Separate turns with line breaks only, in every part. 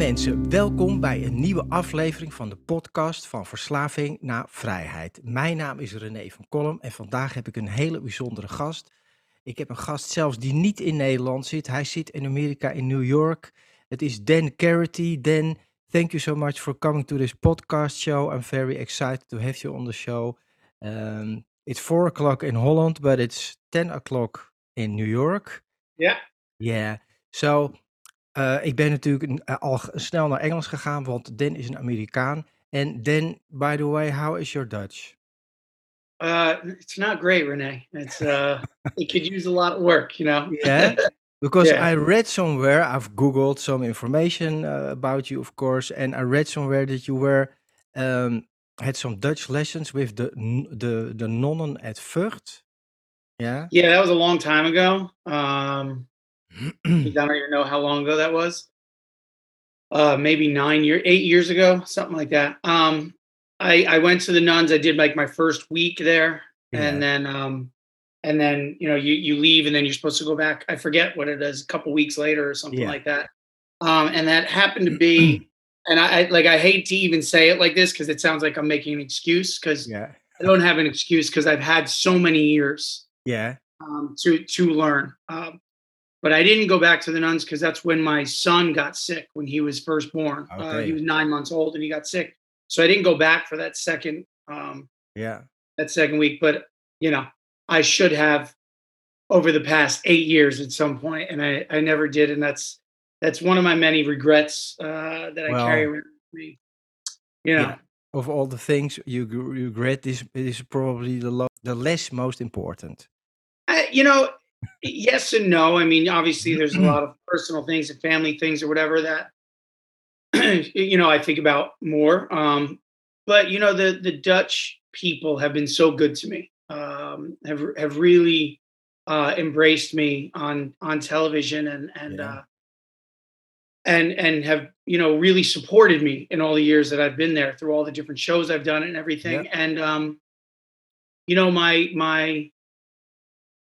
Mensen, welkom bij een nieuwe aflevering van de podcast van Verslaving naar Vrijheid. Mijn naam is René van Kolm en vandaag heb ik een hele bijzondere gast. Ik heb een gast zelfs die niet in Nederland zit. Hij zit in Amerika, in New York. Het is Dan Carity. Dan, thank you so much for coming to this podcast show. I'm very excited to have you on the show. Um, it's four o'clock in Holland, but it's 10 o'clock in New York.
Ja,
Yeah. So, uh, ik ben natuurlijk uh, al snel naar Engels gegaan, want Dan is een Amerikaan. En Dan, by the way, how is your Dutch?
uh, it's not great, Renee. It's uh, it could use a lot of work, you know.
Yeah, because
Yeah.
I read somewhere, I've Googled some information uh, about you, of course, and I read somewhere that you were um, had some Dutch lessons with the the the nonnen at Vught. Yeah.
Yeah, that was a long time ago. Um, I don't even know how long ago that was. Uh, maybe nine year, eight years ago, something like that. Um, I I went to the nuns. I did like my first week there, and then um, and then you know you you leave, and then you're supposed to go back. I forget what it is, a couple weeks later or something
Yeah.
like that. Um, and that happened to be, and I, I like I hate to even say it like this because it sounds like I'm making an excuse because
yeah.
I don't have an excuse because I've had so many years
Yeah.
um, to to learn. Um, but I didn't go back to the nuns because that's when my son got sick when he was first born. Uh, he was nine months old and he got sick, so I didn't go back for that second um,
Yeah.
that second week. But you know, I should have over the past eight years at some point, and I I never did, and that's that's one of my many regrets uh, that I carry
Well,
around with me. You know.
Yeah. Of all the things you gr- regret, this is probably the the less most important.
I, you know, yes and no. I mean, obviously, there's a lot of personal things and family things or whatever that you know I think about more. Um, but you know, the the Dutch people have been so good to me. Um, have have really uh, embraced me on on television and and
Yeah.
uh, and and have you know really supported me in all the years that I've been there through all the different shows I've done and everything. And um, you know, my my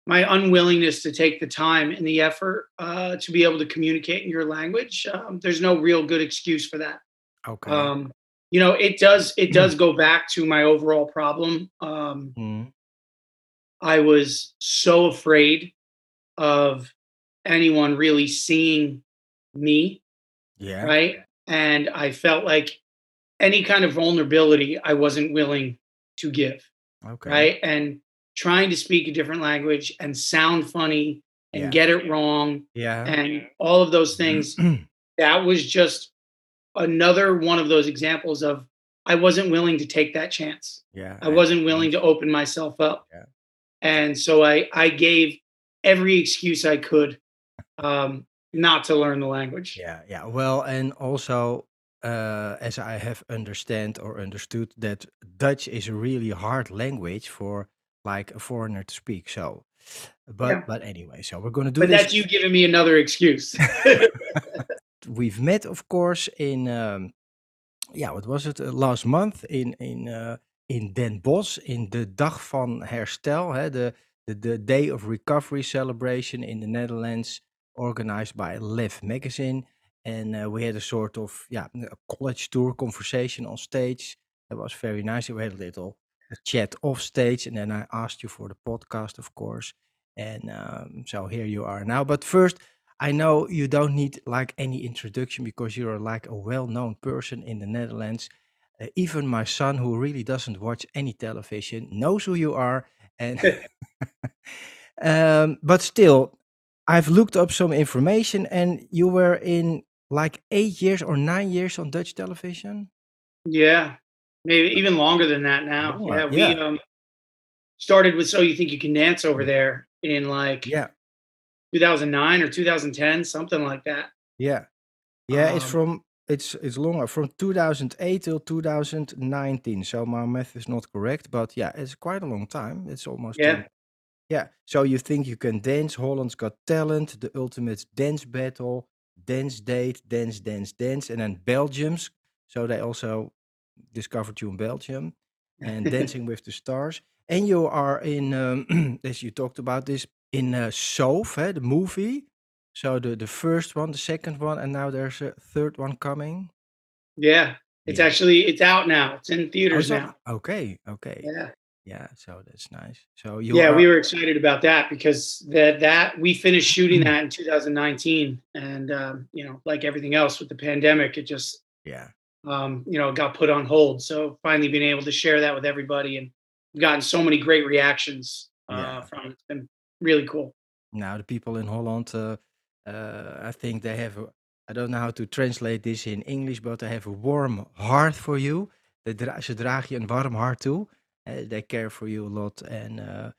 my unwillingness to take the time and the effort uh, to be able to communicate in your language. Um, there's no real good excuse for that.
Okay.
Um, you know, it does it does go back to my overall problem. Um,
Mm.
I was so afraid of anyone really seeing me,
Yeah.
right? And I felt like any kind of vulnerability I wasn't willing to give,
Okay.
right? And trying to speak a different language and sound funny and
Yeah.
get it wrong
Yeah.
and all of those things that was just another one of those examples of I wasn't willing to take that chance.
yeah.
I wasn't willing to open myself up.
Yeah.
And so I I gave every excuse I could um not to learn the language.
Yeah, yeah. Well, and also, uh, as I have understand or understood, that Dutch is a really hard language for like a foreigner to speak. So, but
Yeah.
but anyway, so we're gonna do
But
this.
that's you giving me another excuse.
We've met, of course, in um, yeah, what was it uh, last month in in uh, in Den Bosch in de dag van herstel, hè, the the the Day of Recovery celebration in the Netherlands, organized by Lev Magazine, and uh, we had a sort of yeah a college tour conversation on stage. That was very nice. We had a little chat off stage, and then I asked you for the podcast, of course. And um, so here you are now. But first, I know you don't need like any introduction because you're like a well-known person in the Netherlands. Uh, even my son, who really doesn't watch any television, knows who you are. And um, but still, I've looked up some information, and you were in like eight years or nine years on Dutch television.
Yeah, maybe even longer than that now.
More,
Yeah, we
yeah.
um started with So You Think You Can Dance over there in like
Yeah,
2009 or 2010, something like that.
yeah, yeah. It's
Um,
from it's it's longer from 2008 till 2019. So my math is not correct, but yeah, it's quite a long time. It's almost
yeah,
10 Yeah, so you think you can dance? Holland's Got Talent, the ultimate dance battle, dance date, dance, dance, dance, and then Belgium's. So they also discovered you in Belgium, and Dancing with the Stars. And you are in, um, as you talked about this, in uh, Soof, eh, the movie. So the the first one, the second one, and now there's a third one coming.
yeah. It's
Yeah.
actually it's out now. It's in
Oh,
theaters
so
now.
okay, okay,
Yeah.
yeah. So that's nice. So you
Yeah,
are,
we were excited about that because that that we finished shooting that in 2019, and um, you know, like everything else with the pandemic, it just
yeah.
Um, you know got put on hold. So finally being able to share that with everybody, and gotten so many great reactions uh,
Yeah.
from it. It's been really cool.
Now the people in Holland, uh, uh, I think they have. I don't know how to translate this in English, but they have a warm heart for you. They dra ze dragen je een warm hart toe. Uh, they care for you a lot, and uh,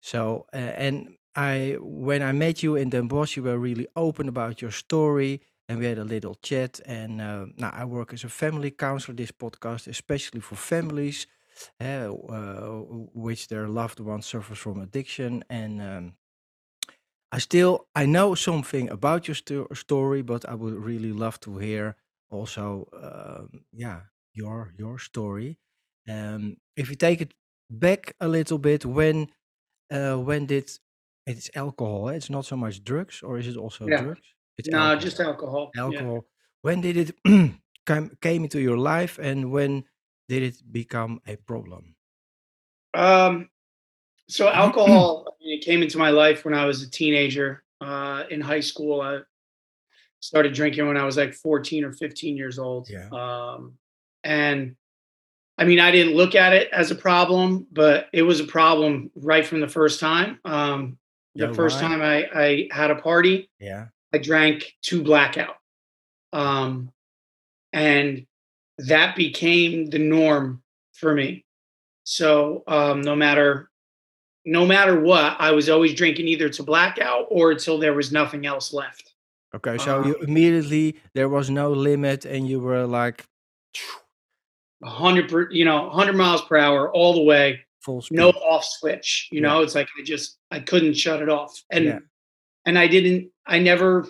so uh, and I when I met you in Den Bosch, you were really open about your story, and we had a little chat. And uh, now I work as a family counselor. This podcast, especially for families, uh, uh, which their loved one suffers from addiction, and um, I still I know something about your sto- story, but I would really love to hear also, um, yeah, your your story. Um, if you take it back a little bit, when uh, when did it's alcohol? eh? It's not so much drugs, or is it also
Yeah.
drugs? It's
No, just
alcohol.
alcohol. Yeah.
When did it come came into your life, and when did it become a problem?
Um, so alcohol I mean, it came into my life when I was a teenager. Uh, in high school, I started drinking when I was like 14 or 15 years old.
Yeah.
Um, and I mean, I didn't look at it as a problem, but it was a problem right from the first time. Um, the
Yeah,
first
why?
time I, I had a party,
Yeah.
I drank two blackout. Um, and that became the norm for me. So um, no matter no matter what, I was always drinking either to blackout or until there was nothing else left.
Okay, so
Um,
you immediately there was no limit, and you were like
hundred per, you know, hundred miles per hour all the way,
full speed.
no off switch. You
Yeah.
know, it's like I just I couldn't shut it off, and
Yeah.
and I didn't. I never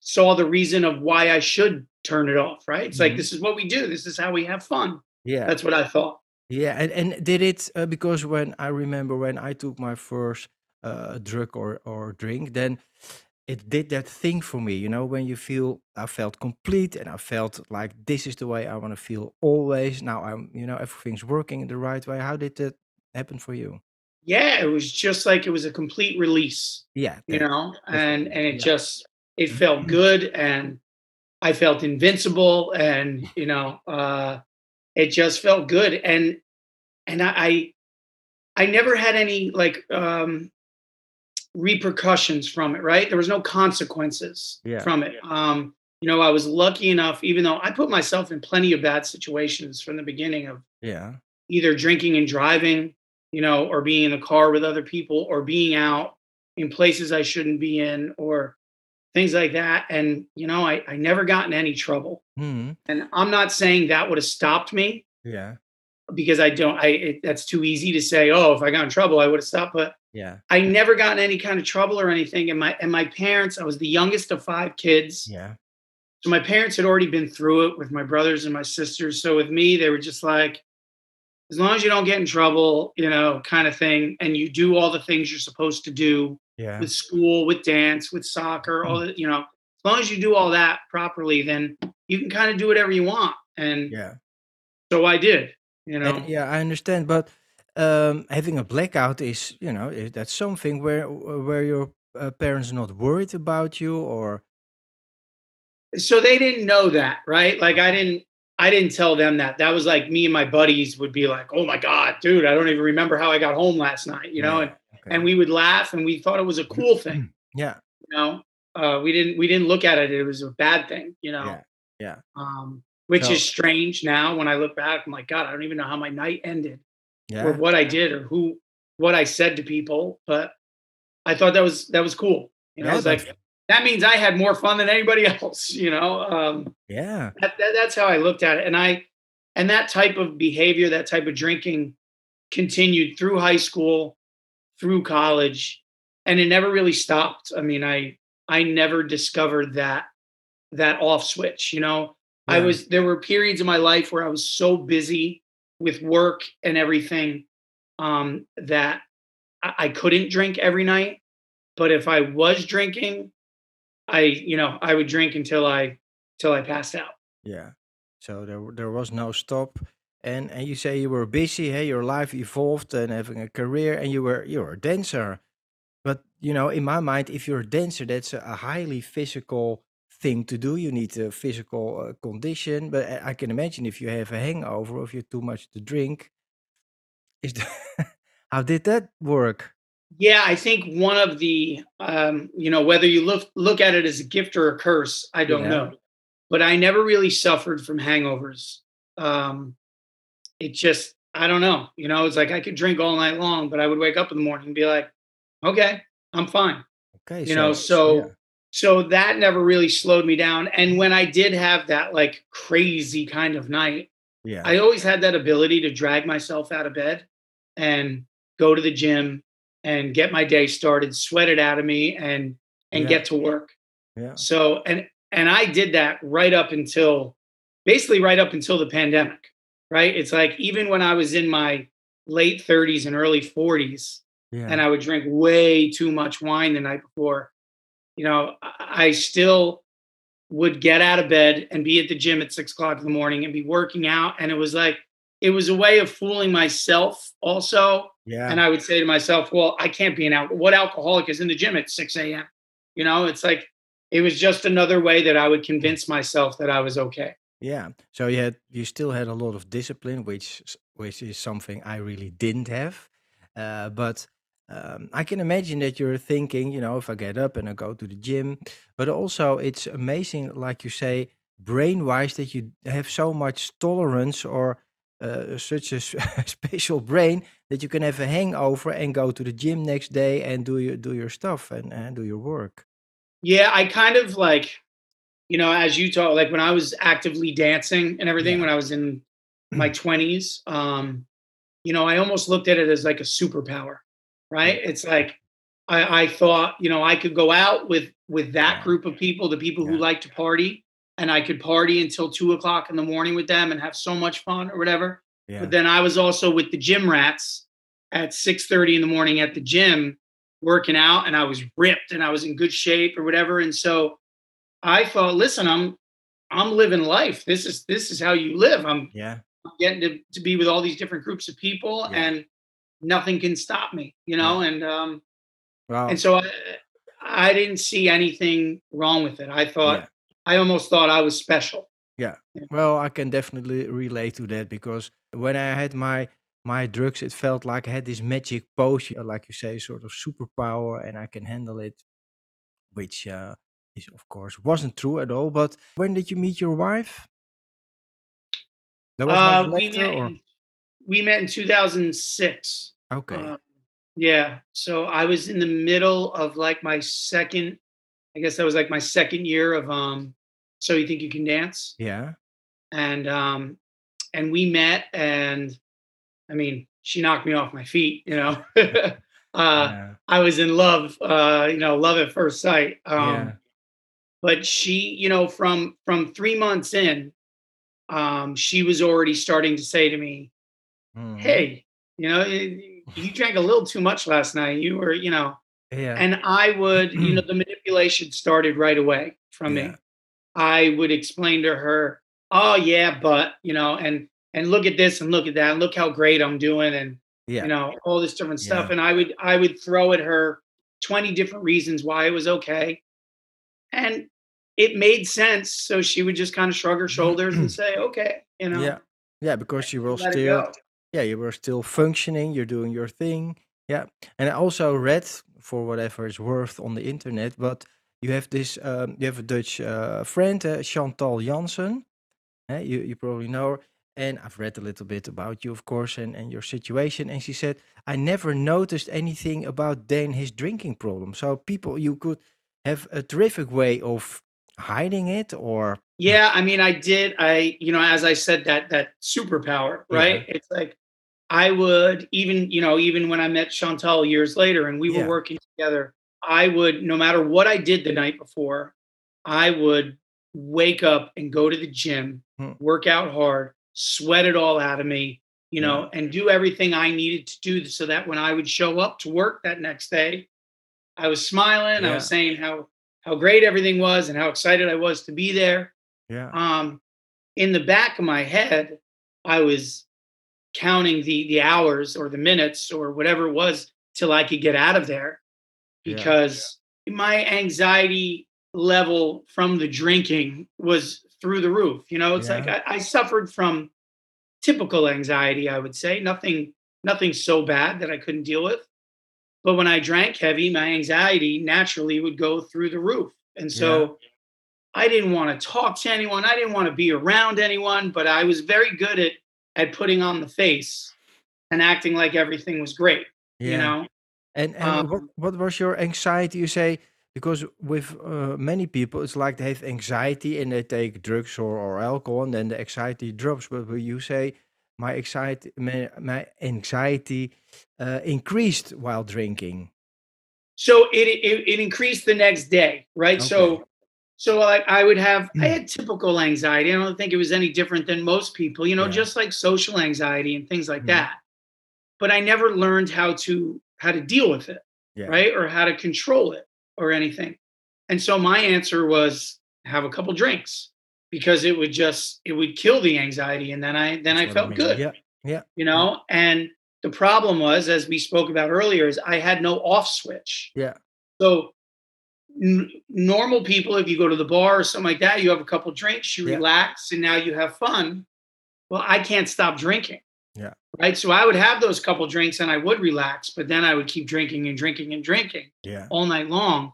saw the reason of why I should turn it off. Right? It's like
Mhm.
this is what we do. This is how we have fun.
Yeah,
That's what I thought.
yeah, and and did it uh, because when I remember when I took my first uh, drug or or drink, then it did that thing for me. You know, when you feel I felt complete, and I felt like this is the way I want to feel always. Now I'm, you know, everything's working in the right way. How did that happen for you?
Yeah, it was just like it was a complete release.
Yeah,
You know, and and it
yeah.
just it felt good, and I felt invincible, and you know, uh, it just felt good, and and I I, I never had any like um, repercussions from it. Right, there was no consequences
Yeah.
from it. Um, you know, I was lucky enough, even though I put myself in plenty of bad situations from the beginning of
Yeah.
either drinking and driving, you know, or being in the car with other people, or being out in places I shouldn't be in, or things like that. And, you know, I, I never got in any trouble.
hmm
And I'm not saying that would have stopped me
Yeah.
because I don't, I, it, that's too easy to say, oh, if I got in trouble, I would have stopped. But
Yeah.
I never got in any kind of trouble or anything. And my, and my parents, I was the youngest of five kids.
Yeah.
So my parents had already been through it with my brothers and my sisters. So with me, they were just like, as long as you don't get in trouble, you know, kind of thing, and you do all the things you're supposed to do
Yeah.
with school, with dance, with soccer, all the, you know, as long as you do all that properly, then you can kind of do whatever you want. And
Yeah.
so I did, you know.
And, yeah, I understand, but um, having a blackout is, you know, is that's something where where your uh, parents not worried about you or
so they didn't know that, right? Like I didn't I didn't tell them that. That was like me and my buddies would be like, "Oh my god, dude, I don't even remember how I got home last night," you know,
Yeah,
and
okay.
and we would laugh and we thought it was a cool thing,
yeah,
you know. Uh, we didn't we didn't look at it; it was a bad thing, you know.
yeah, yeah,
Um, which
So-
is strange now when I look back. I'm like, God, I don't even know how my night ended or what I did or who what I said to people, but I thought that was that was cool. You know,
Yeah,
it's like that means I had more fun than anybody else. You know, um,
Yeah,
that, that, that's how I looked at it, and I and that type of behavior, that type of drinking, continued through high school, through college, and it never really stopped. I mean, I I never discovered that that off switch. You know, I was there were periods of my life where I was so busy with work and everything um, that I, I couldn't drink every night. But if I was drinking, I you know I would drink until I till I passed out.
yeah. So there there was no stop. And and you say you were busy, hey, your life evolved and having a career, and you were you were a dancer. But you know, in my mind, if you're a dancer, that's a, highly physical thing to do. You need a physical uh, condition. But I I can imagine if you have a hangover or if you're too much to drink, is the how did that work?
Yeah, I think one of the um, you know whether you look look at it as a gift or a curse, I don't
Yeah.
know. But I never really suffered from hangovers. Um, it just I don't know. You know, it's like I could drink all night long, but I would wake up in the morning and be like, okay, I'm fine.
Okay,
You know, so so that never really slowed me down. And when I did have that like crazy kind of night,
yeah,
I always had that ability to drag myself out of bed and go to the gym and get my day started, sweat it out of me and and
Yeah.
get to work.
yeah,
So and and I did that right up until basically right up until the pandemic, right? It's like even when I was in my late 30s and early 40s
yeah,
and I would drink way too much wine the night before, you know, I I still would get out of bed and be at the gym at six o'clock in the morning and be working out. And it was like, it was a way of fooling myself also.
Yeah.
And I would say to myself, well, I can't be an al- what alcoholic is in the gym at 6 a.m. You know, it's like it was just another way that I would convince myself that I was okay.
Yeah. So you had you still had a lot of discipline, which which is something I really didn't have. Uh, but um, I can imagine that you're thinking, you know, if I get up and I go to the gym, but also it's amazing, like you say, brain-wise, that you have so much tolerance or uh, such a special brain that you can have a hangover and go to the gym next day and do your do your stuff and, and do your work.
Yeah, I kind of like, you know, as you talk, like when I was actively dancing and everything
Yeah.
when I was in my 20s, um, you know, I almost looked at it as like a superpower, right? It's like I, I thought, you know, I could go out with with that
Yeah.
group of people, the people who like to party, and I could party until two o'clock in the morning with them and have so much fun or whatever.
Yeah.
But then I was also with the gym rats at 6:30 in the morning at the gym working out and I was ripped and I was in good shape or whatever. And so I thought, listen, I'm I'm living life. This is this is how you live. I'm
yeah.
getting to, to be with all these different groups of people
Yeah.
and nothing can stop me, you know? And um
Well,
and so I I didn't see anything wrong with it. I thought
yeah.
I almost thought I was special.
Yeah.
Yeah.
Well, I can definitely relate to that because when I had my my drugs, it felt like I had this magic potion, uh, like you say, sort of superpower, and I can handle it, which uh, is of course wasn't true at all. But when did you meet your wife? That was
Uh, we met
or
in, we met in 2006.
okay,
Um, yeah. So I was in the middle of like my second, I guess that was like my second year of um So You Think You Can Dance.
yeah,
And um and we met and I mean, she knocked me off my feet, you know. uh
yeah,
I was in love, uh, you know, love at first sight. Um
yeah,
but she, you know, from from three months in, um, she was already starting to say to me,
mhm,
Hey, you know, you you drank a little too much last night. You were, you know,
yeah,
and I would, you know, the manipulation started right away from
Yeah.
me. I would explain to her, "Oh yeah, but you know, and and look at this and look at that and look how great I'm doing and
yeah,
you know all this different stuff."
Yeah.
And I would I would throw at her twenty different reasons why it was okay, and it made sense. So she would just kind of shrug her mm-hmm. shoulders and say, "Okay," you know,
Yeah. Yeah, because you were still yeah, you were still functioning, you're doing your thing. Yeah. And I also read for whatever it's worth on the internet, but you have this um, you have a Dutch uh, friend, uh, Chantal Janzen. eh, you you probably know her. And I've read a little bit about you, of course, and, and your situation. And she said, I never noticed anything about Dan his drinking problem. So people you could have a terrific way of hiding it or
Yeah, I mean, I did. I, you know, as I said, that that superpower,
yeah,
right? It's like I would even, you know, even when I met Chantal years later and we were working together, I would, no matter what I did the night before, I would wake up and go to the gym,
hmm,
work out hard, sweat it all out of me, you
yeah,
know, and do everything I needed to do so that when I would show up to work that next day, I was smiling, I was saying how how great everything was and how excited I was to be there.
Yeah,
um, in the back of my head, I was counting the the hours or the minutes or whatever it was till I could get out of there
yeah,
because my anxiety level from the drinking was through the roof. You know, it's like I, I suffered from typical anxiety, I would say. Nothing nothing so bad that I couldn't deal with. But when I drank heavy, my anxiety naturally would go through the roof. And
yeah,
so I didn't want to talk to anyone. I didn't want to be around anyone, but I was very good at at putting on the face and acting like everything was great, you know?
And and what
Um,
what was your anxiety? You say because with uh, many people, it's like they have anxiety and they take drugs or, or alcohol, and then the anxiety drops. But you say my anxiety, my, my anxiety uh, increased while drinking.
so it, it it increased the next day, right?
Okay.
So so I, I would have I had typical anxiety. I don't think it was any different than most people, you know,
yeah.
just like social anxiety and things like
Mhm.
that. But I never learned how to how to deal with it,
Yeah.
right? Or how to control it or anything. And so my answer was have a couple drinks because it would just it would kill the anxiety and then I then
That's
I
what I
felt
mean.
good,
Yeah. Yeah.
you know? And the problem was as we spoke about earlier is I had no off switch.
Yeah.
So n- normal people if you go to the bar or something like that, you have a couple drinks, you
Yeah.
relax and now you have fun. Well, I can't stop drinking
Yeah.
right? So I would have those couple drinks and I would relax, but then I would keep drinking and drinking and drinking
Yeah.
all night long.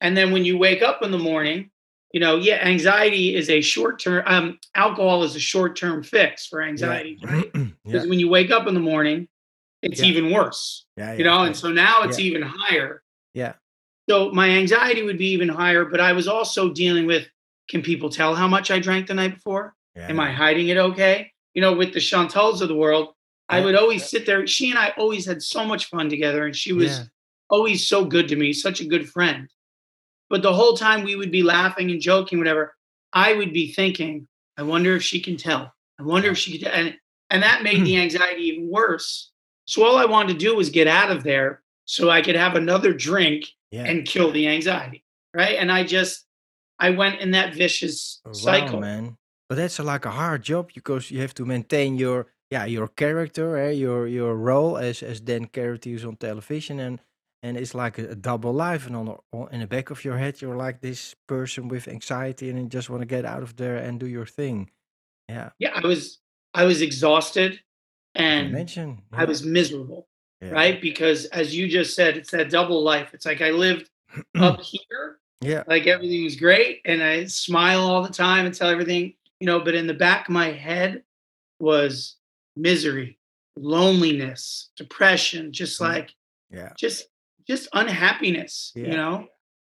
And then when you wake up in the morning, you know, yeah, anxiety is a short term, um, alcohol is a short term fix for
Yeah.
anxiety, right?
yeah.
Because when you wake up in the morning, it's
Yeah.
even worse,
Yeah.
you
Yeah.
know, and so now it's
Yeah.
even higher.
Yeah.
So my anxiety would be even higher, but I was also dealing with can people tell how much I drank the night before? Am I hiding it okay? You know, with the Chantals of the world, I would always sit there. She and I always had so much fun together, and she
Yeah.
was always so good to me, such a good friend. But the whole time we would be laughing and joking, whatever, I would be thinking, I wonder if she can tell. I wonder if she could, and and that made the anxiety even worse. So all I wanted to do was get out of there so I could have another drink
Yeah.
and kill the anxiety, right? And I just I went in that vicious
Oh, Wow,
cycle.
man. But that's like a hard job because you have to maintain your yeah your character, eh, your your role as as Dan is on television, and and it's like a, a double life. And on, the, on in the back of your head, you're like this person with anxiety, and you just want to get out of there and do your thing. Yeah,
Yeah, I was I was exhausted and
imagine.
I was miserable,
yeah,
right? Because as you just said, it's that double life. It's like I lived up here,
yeah,
like everything was great, and I smile all the time and tell everything, you know, but in the back of my head was misery, loneliness, depression, just
mm,
like
yeah,
just just unhappiness, you know?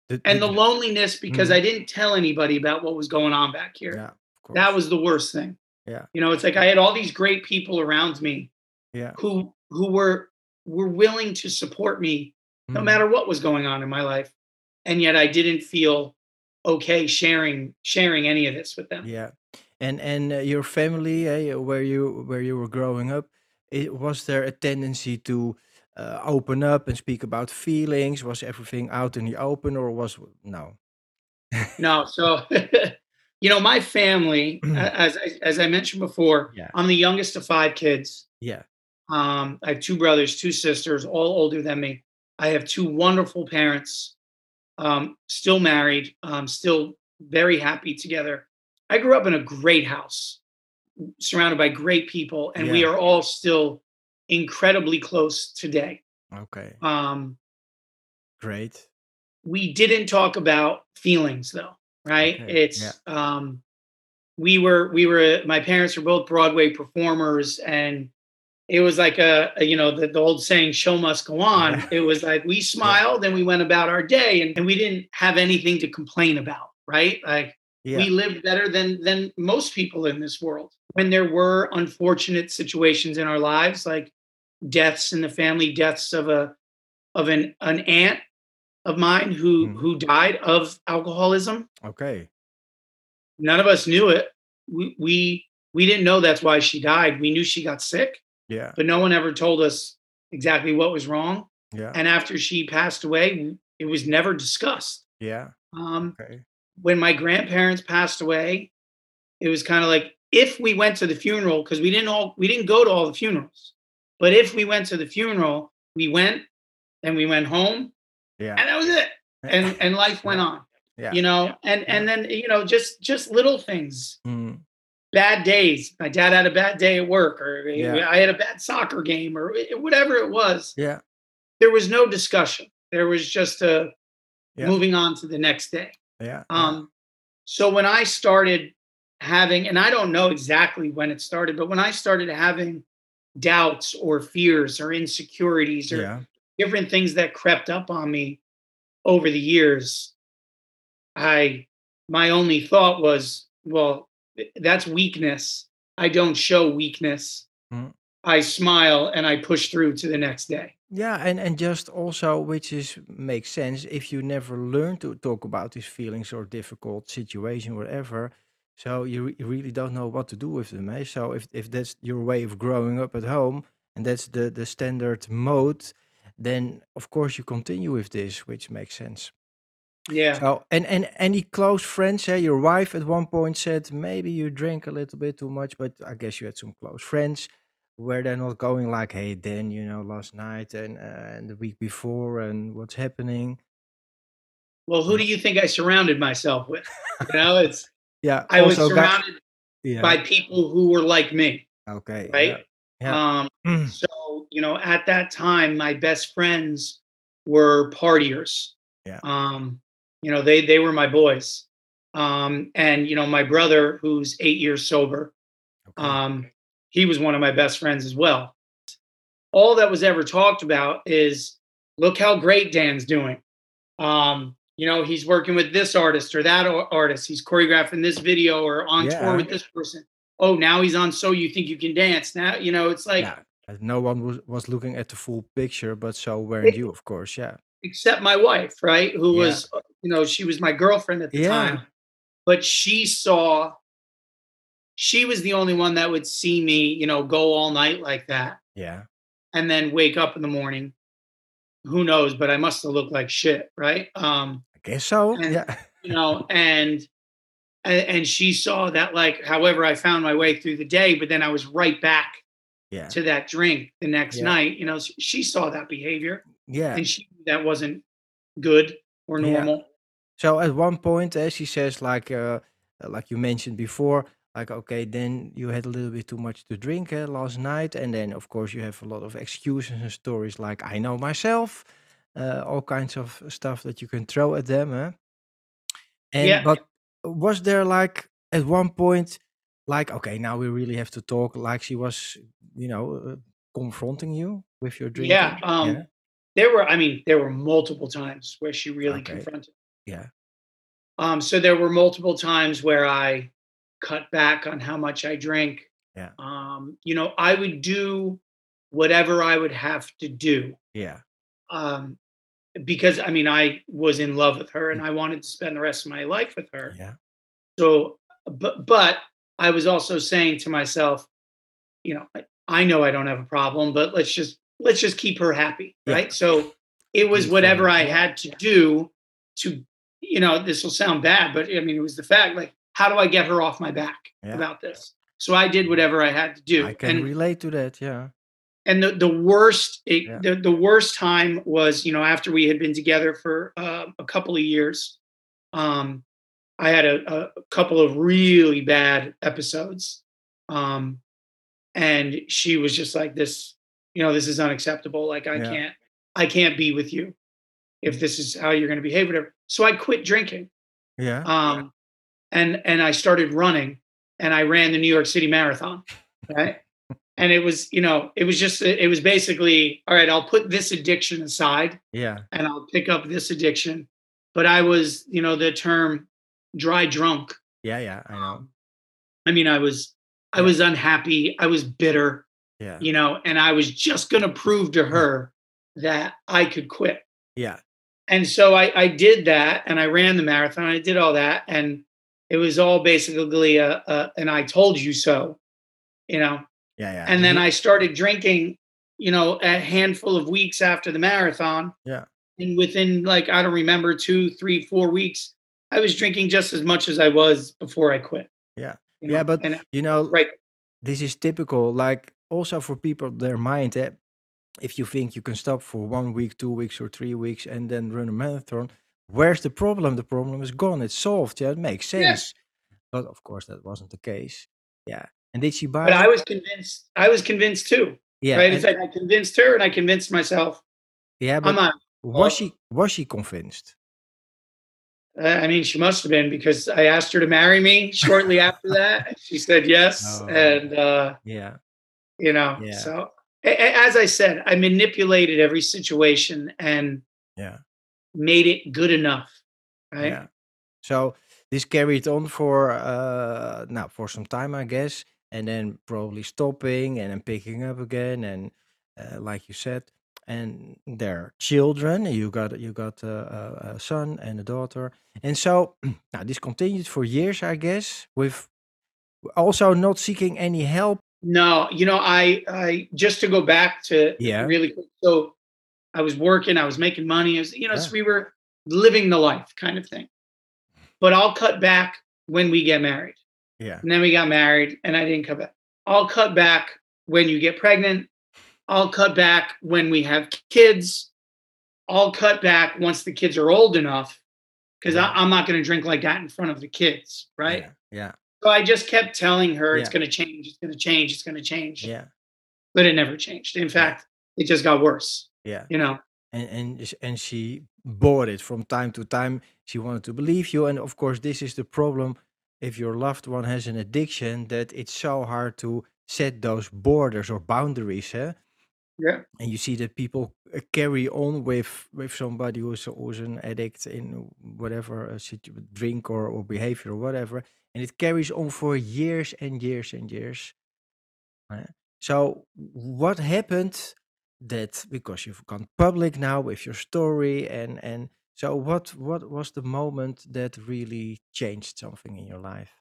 Did,
And the loneliness because
mhm,
I didn't tell anybody about what was going on back here.
Yeah,
That was the worst thing.
Yeah,
You know, it's like I had all these great people around me
yeah,
who who were were willing to support me no
mhm,
matter what was going on in my life and yet i didn't feel okay sharing sharing any of this with them.
Yeah. And and uh, your family, eh, where you where you were growing up, it, was there a tendency to uh, open up and speak about feelings? Was everything out in the open, or was no?
no so you know my family as I- as i mentioned before
yeah,
i'm the youngest of five kids
yeah,
um i have two brothers two sisters all older than me i have two wonderful parents um still married um still very happy together. I grew up in a great house, surrounded by great people, and we are all still incredibly close today.
Okay.
Um,
Great.
we didn't talk about feelings though, right?
Okay.
It's
Yeah.
um, we were we were my parents were both Broadway performers, and it was like a, a, you know the, the old saying "show must go on."
Yeah.
It was like we smiled and we went about our day, and, and we didn't have anything to complain about, right? Like
Yeah.
we lived better than than most people in this world. When there were unfortunate situations in our lives, like deaths in the family, deaths of a of an an aunt of mine who
Mm.
who died of alcoholism.
Okay.
None of us knew it. We we we didn't know that's why she died. We knew she got sick,
Yeah.
but no one ever told us exactly what was wrong.
Yeah.
And after she passed away, it was never discussed.
Yeah.
Um,
Okay.
When my grandparents passed away, it was kind of like if we went to the funeral because we didn't all we didn't go to all the funerals, but if we went to the funeral, we went and we went home,
Yeah.
and that was it. And and life went on,
yeah.
you know. And and then you know just just little things,
Mm,
bad days. My dad had a bad day at work, or
Yeah.
I had a bad soccer game, or whatever it was.
yeah.
There was no discussion. There was just a
Yeah.
moving on to the next day.
Yeah.
Um, so when I started having, and I don't know exactly when it started, but when I started having doubts or fears or insecurities or
yeah.
different things that crept up on me over the years, I my only thought was, well, that's weakness. I don't show weakness.
Mm.
I smile and I push through to the next day.
Yeah, and and just also, which is makes sense if you never learn to talk about these feelings or difficult situation, whatever. So you, re- you really don't know what to do with them. Eh? So if if that's your way of growing up at home and that's the the standard mode, then of course you continue with this, which makes sense.
Yeah.
So and and any close friends? Eh? Your wife at one point said maybe you drink a little bit too much, but I guess you had some close friends where they're not going like, "Hey, Dan, you know, last night and uh, and the week before, and what's happening?"
Well, who do you think I surrounded myself with? You know, it's
Yeah,
I was
also got
surrounded
yeah.
by people who were like me,
okay,
right?
Yeah.
Um,
Mm,
so you know, at that time, my best friends were partiers.
Yeah.
Um, you know, they they were my boys. Um, and you know, my brother, who's eight years sober,
okay.
um, he was one of my best friends as well. All that was ever talked about is look how great Dan's doing. Um, you know, he's working with this artist or that artist. He's choreographing this video or on
Yeah.
tour with this person. Oh, now he's on So You Think You Can Dance. Now, you know, it's like,
yeah, no one was was looking at the full picture, but so weren't you, of course. Yeah,
except my wife, right? Who
Yeah.
was, uh, you know, she was my girlfriend at the time, but she saw, she was the only one that would see me, you know, go all night like that
yeah,
and then wake up in the morning. Who knows? But I must have looked like shit, right? Um,
I guess so.
And-
yeah,
you know, and and, she saw that like, however, I found my way through the day, but then I was right back
yeah,
to that drink the next
Yeah.
night. You know, she saw that behavior
yeah.
and she that wasn't good or
Yeah.
normal.
So at one point, as she says, like uh, uh, like you mentioned before, like okay, then you had a little bit too much to drink uh, last night, and then of course you have a lot of excuses and stories like I know myself, uh, all kinds of stuff that you can throw at them. Huh? And
Yeah.
but was there like at one point, like okay, now we really have to talk, like she was, you know, uh, confronting you with your drinking?
Yeah. Um, there were, I mean, there were multiple times where she really
Okay.
confronted.
yeah,
Um, so there were multiple times where I cut back on how much I drink.
Yeah.
Um, you know, I would do whatever I would have to do.
yeah,
Um, because I mean, I was in love with her and I wanted to spend the rest of my life with her.
yeah,
So, but but I was also saying to myself, you know, I, I know I don't have a problem, but let's just let's just keep her happy,
Yeah.
right? So it was whatever I had to do to, you know, this will sound bad, but I mean, it was the fact like, how do I get her off my back
Yeah.
about this? So I did whatever I had to do,
I can
and
relate to that. Yeah,
and the the worst it,
Yeah.
the the worst time was you know after we had been together for uh, a couple of years, um, I had a, a couple of really bad episodes. Um, and she was just like this, you know, this is unacceptable. Like I
Yeah.
can't, I can't be with you if this is how you're going to behave, whatever. So I quit drinking.
Yeah.
Um, and and I started running, and I ran the New York City Marathon, right? and it was, you know, it was just, it was basically, all right, I'll put this addiction aside,
Yeah.
and I'll pick up this addiction. But I was, you know, the term dry drunk.
Yeah. Yeah. I know.
Um, I mean, I was, I was unhappy. I was bitter,
Yeah.
you know, and I was just going to prove to her that I could quit.
Yeah.
And so I, I did that and I ran the marathon. I did all that. And it was all basically a, a an I told you so, you know.
Yeah. Yeah.
And then I started drinking, you know, a handful of weeks after the marathon.
Yeah.
And within like, I don't remember, two, three, four weeks, I was drinking just as much as I was before I quit.
Yeah.
you
Yeah, but
and
you know,
right.
this is typical. Like also for people, their mind. Eh, if you think you can stop for one week, two weeks, or three weeks, and then run a marathon, where's the problem? The problem is gone. It's solved. Yeah, it makes sense.
Yes.
But of course, that wasn't the case. Yeah. And did she buy?
But I was convinced, I was convinced too.
yeah.
right. It's like I convinced her and I convinced myself.
yeah. But
I'm not
was she was she convinced?
Uh, I mean, she must have been because I asked her to marry me shortly after that. She said yes,
Oh.
and uh,
Yeah.
you know,
Yeah.
so as I said, I manipulated every situation and
Yeah.
Made it good enough. Right?
Yeah. So this carried on for uh now for some time, I guess, and then probably stopping and then picking up again, and uh, like you said, and their children. You got you got a, a, a son and a daughter, and so now this continued for years, I guess, with also not seeking any help.
No, you know, I, I just to go back to
Yeah.
really quick. So I was working, I was making money. I was, you know, so we were living the life kind of thing. But I'll cut back when we get married.
Yeah.
And then we got married and I didn't cut back. I'll cut back when you get pregnant. I'll cut back when we have kids. I'll cut back once the kids are old enough because
Yeah.
I'm not going to drink like that in front of the kids. Right.
Yeah. Yeah.
So I just kept telling her it's going to change. It's going to change. It's going to change.
Yeah.
But it never changed. In fact, it just got worse,
Yeah.
you know?
and and sh- and she bought it from time to time she wanted to believe you and of course this is the problem if your loved one has an addiction that it's so hard to set those borders or boundaries eh?
Yeah.
and you see that people uh, carry on with with somebody who's who's an addict in whatever uh, situ- drink or, or behavior or whatever and it carries on for years and years and years right? so what happened that because you've gone public now with your story and and so what what was the moment that really changed something in your life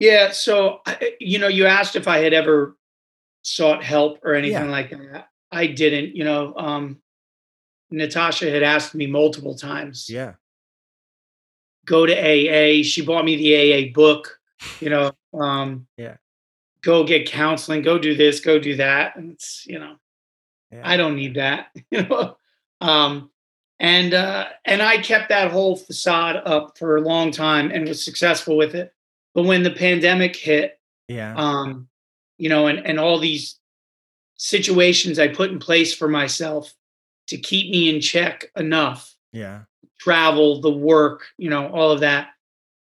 Yeah. So, I- you know, you asked if I had ever sought help or anything
Yeah.
like that. I didn't, you know. Um, Natasha had asked me multiple times,
yeah
go to AA. She bought me the AA book, you know, um,
Yeah.
go get counseling, go do this, go do that. And it's, you know,
yeah
I don't need that, you know. Um, and uh, and I kept that whole facade up for a long time and was successful with it. But when the pandemic hit,
yeah
um, you know, and and all these situations I put in place for myself to keep me in check enough,
yeah
travel, the work, you know, all of that.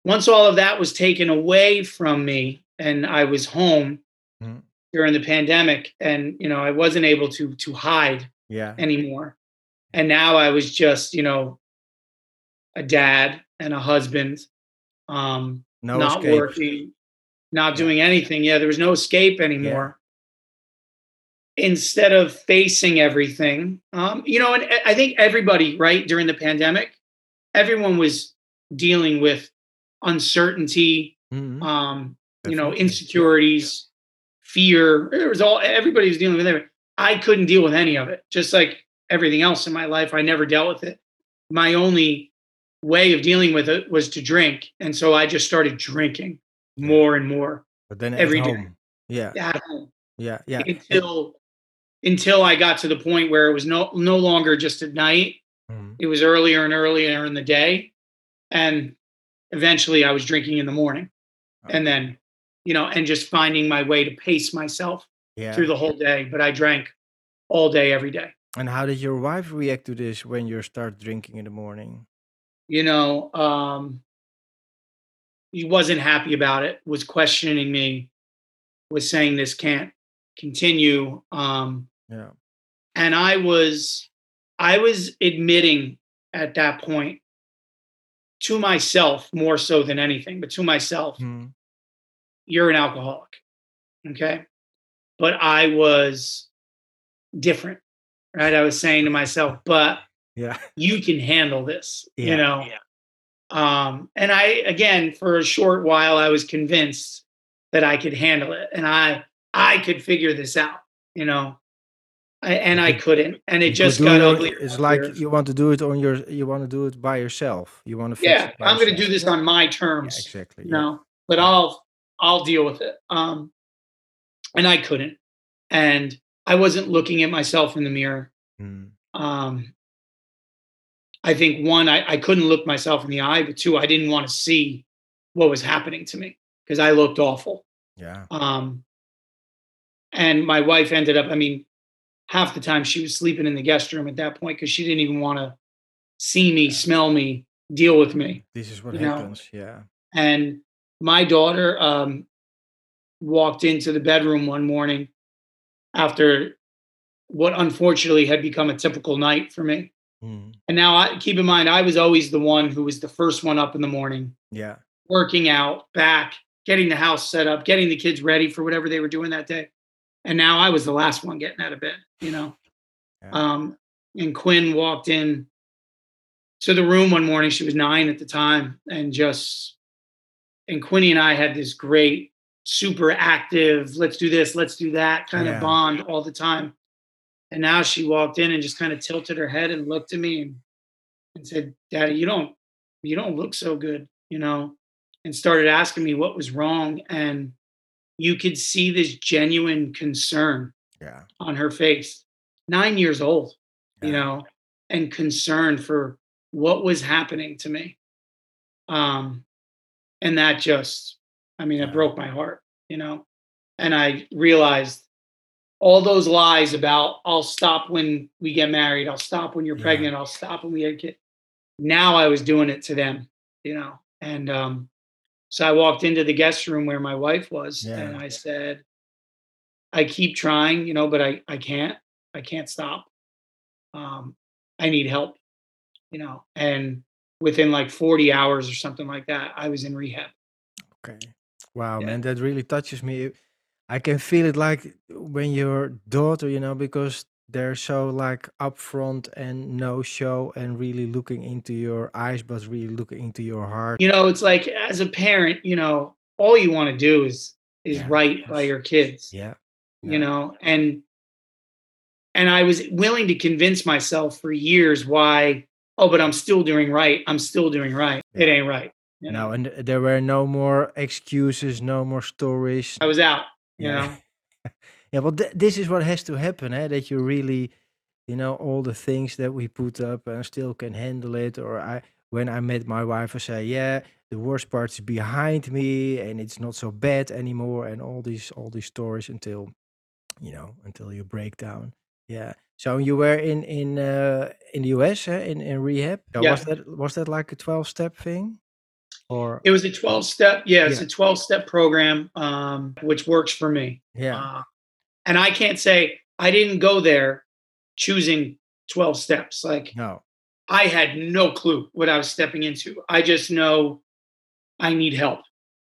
Once all of that was taken away from me and I was home
Mhm.
During the pandemic and you know, I wasn't able to to hide
yeah
anymore. And now I was just, you know, a dad and a husband, um,
no
not
escape
working, not doing anything. Yeah, there was no escape anymore. Instead of facing everything, um, you know, and I- think everybody, right, during the pandemic, everyone was dealing with uncertainty,
Mhm.
um, you know, insecurities, fear. There was all everybody was dealing with it. I couldn't deal with any of it. Just like everything else in my life, I never dealt with it. My only way of dealing with it was to drink, and so I just started drinking more and more
but then
every day.
yeah
at home
yeah yeah
until until I got to the point where it was no no longer just at night.
Mhm.
It was earlier and earlier in the day, and eventually I was drinking in the morning,
Oh.
and then you know, and just finding my way to pace myself
Yeah.
through the whole day. But I drank all day, every day.
And how did your wife react to this when you start drinking in the morning?
You know, um, he wasn't happy about it. Was questioning me. Was saying this can't continue. Um,
Yeah.
and I was, I was admitting at that point to myself more so than anything, but to myself,
Hmm.
You're an alcoholic. Okay. But I was different, right? I was saying to myself, but
Yeah.
you can handle this,
Yeah.
you know? Um, and I, again, for a short while, I was convinced that I could handle it and I, I could figure this out, you know? I, and I couldn't. And it just
do
got
it
ugly.
It's like you want to do it on your. You want to do it by yourself. You want to. Fix
yeah,
it
I'm going to do this on my
Yeah,
terms.
exactly.
you
yeah.
know but i'll i'll deal with it um and i couldn't and i wasn't looking at myself in the mirror
Hmm.
um i think one I, I couldn't look myself in the eye but two i didn't want to see what was happening to me because i looked awful
Yeah.
um and my wife ended up i mean half the time she was sleeping in the guest room at that point because she didn't even want to see me smell me deal with me
This is what
You know,
happens. Yeah.
and my daughter um, walked into the bedroom one morning after what unfortunately had become a typical night for me.
Hmm.
And now, I, keep in mind, I was always the one who was the first one up in the morning,
Yeah.
working out, back, getting the house set up, getting the kids ready for whatever they were doing that day. And now I was the last one getting out of bed, you know.
Yeah.
Um, and Quinn walked in to the room one morning. She was nine at the time, and just and Quinny and I had this great, super active, let's do this, let's do that kind
Yeah.
of bond all the time. And now she walked in and just kind of tilted her head and looked at me and, and said, Daddy, you don't you don't look so good, you know, and started asking me what was wrong. And you could see this genuine concern
Yeah.
on her face. Nine years old, you know, and concern for what was happening to me. Um, and that just, I mean, it broke my heart, you know. And I realized all those lies about I'll stop when we get married, I'll stop when you're
Yeah.
pregnant, I'll stop when we get a kid. Now I was doing it to them, you know. And um, so I walked into the guest room where my wife was, and I said, I keep trying, you know, but I I can't. I can't stop. Um, I need help, you know. And within like 40 hours or something like that, I was in rehab.
Okay. Wow,
Yeah.
man, that really touches me. I can feel it like when your daughter, you know, because they're so like upfront and no show and really looking into your eyes, but really looking into your heart.
You know, it's like as a parent, you know, all you want to do is is
Yeah,
right by your kids,
Yeah.
you know, and and I was willing to convince myself for years why, oh, but I'm still doing right. I'm still doing right. It ain't right. You know,
No, and there were no more excuses, no more stories.
I was out, you
Yeah.
know.
Yeah, well, th- this is what has to happen, eh? That you really, you know, all the things that we put up and still can handle it. Or I, when I met my wife, I say, yeah, the worst part is behind me, and it's not so bad anymore, and all these, all these stories until, you know, until you break down. Yeah. So you were in in uh, in the US, eh? in in rehab. So
Yeah.
was that was that like a twelve step thing, or
It was a 12 step, yeah, it's
Yeah.
a 12 step program, um, which works for me.
yeah,
Uh, and I can't say I didn't go there choosing 12 steps. Like
no,
I had no clue what I was stepping into. I just know I need help.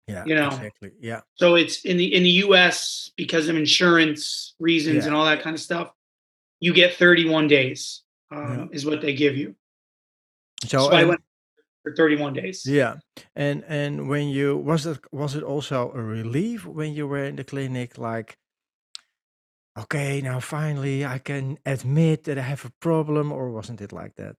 yeah,
you know.
exactly, yeah,
So it's in the in the US because of insurance reasons
Yeah.
and all that kind of stuff. You get 31 days um,
Yeah.
is what they give you.
So,
So, I went for 31 days.
Yeah, and and when you was it was it also a relief when you were in the clinic? Like, okay, now finally I can admit that I have a problem, or wasn't it like that?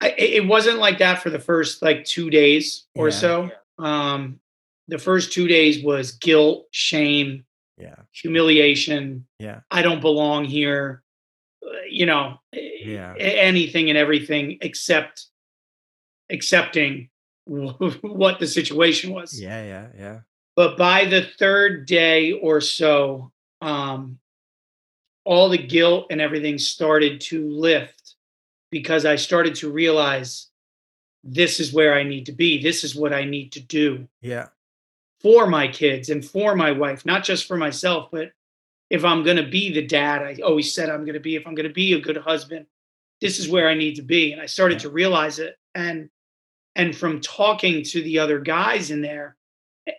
I, it it wasn't like that for the first like two days or
Yeah.
so. Um, the first two days was guilt, shame,
Yeah,
humiliation.
yeah,
I don't belong here. You know,
Yeah.
anything and everything except accepting what the situation was.
Yeah, yeah, yeah.
But by the third day or so, um, all the guilt and everything started to lift because I started to realize this is where I need to be. This is what I need to do
Yeah.
for my kids and for my wife, not just for myself, but if I'm going to be the dad, I always said I'm going to be, if I'm going to be a good husband, this is where I need to be. And I started to realize it. And, and from talking to the other guys in there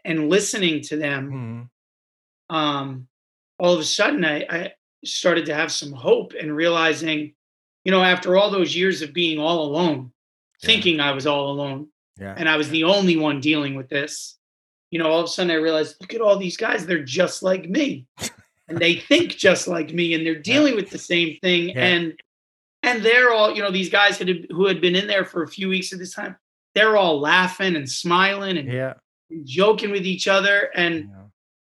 and listening to them,
Mhm.
um, all of a sudden I, I started to have some hope and realizing, you know, after all those years of being all alone,
Yeah.
thinking I was all alone,
Yeah.
and I was the only one dealing with this, you know, all of a sudden I realized, look at all these guys, they're just like me. and they think just like me and they're dealing with the same thing.
Yeah.
And and they're all, you know, these guys had, who had been in there for a few weeks at this time, they're all laughing and smiling and
Yeah.
joking with each other. And
yeah.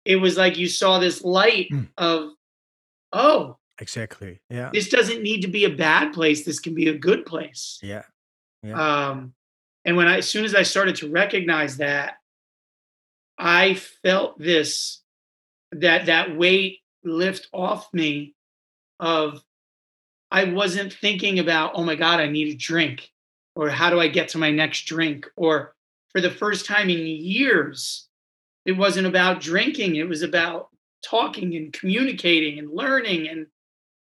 it was like you saw this light
Mm.
of, oh,
Exactly. Yeah.
this doesn't need to be a bad place. This can be a good place.
Yeah. Yeah.
Um, and when I, as soon as I started to recognize that, I felt this, that that weight lift off me of, I wasn't thinking about, oh my God, I need a drink, or how do I get to my next drink, or for the first time in years, it wasn't about drinking. It was about talking and communicating and learning and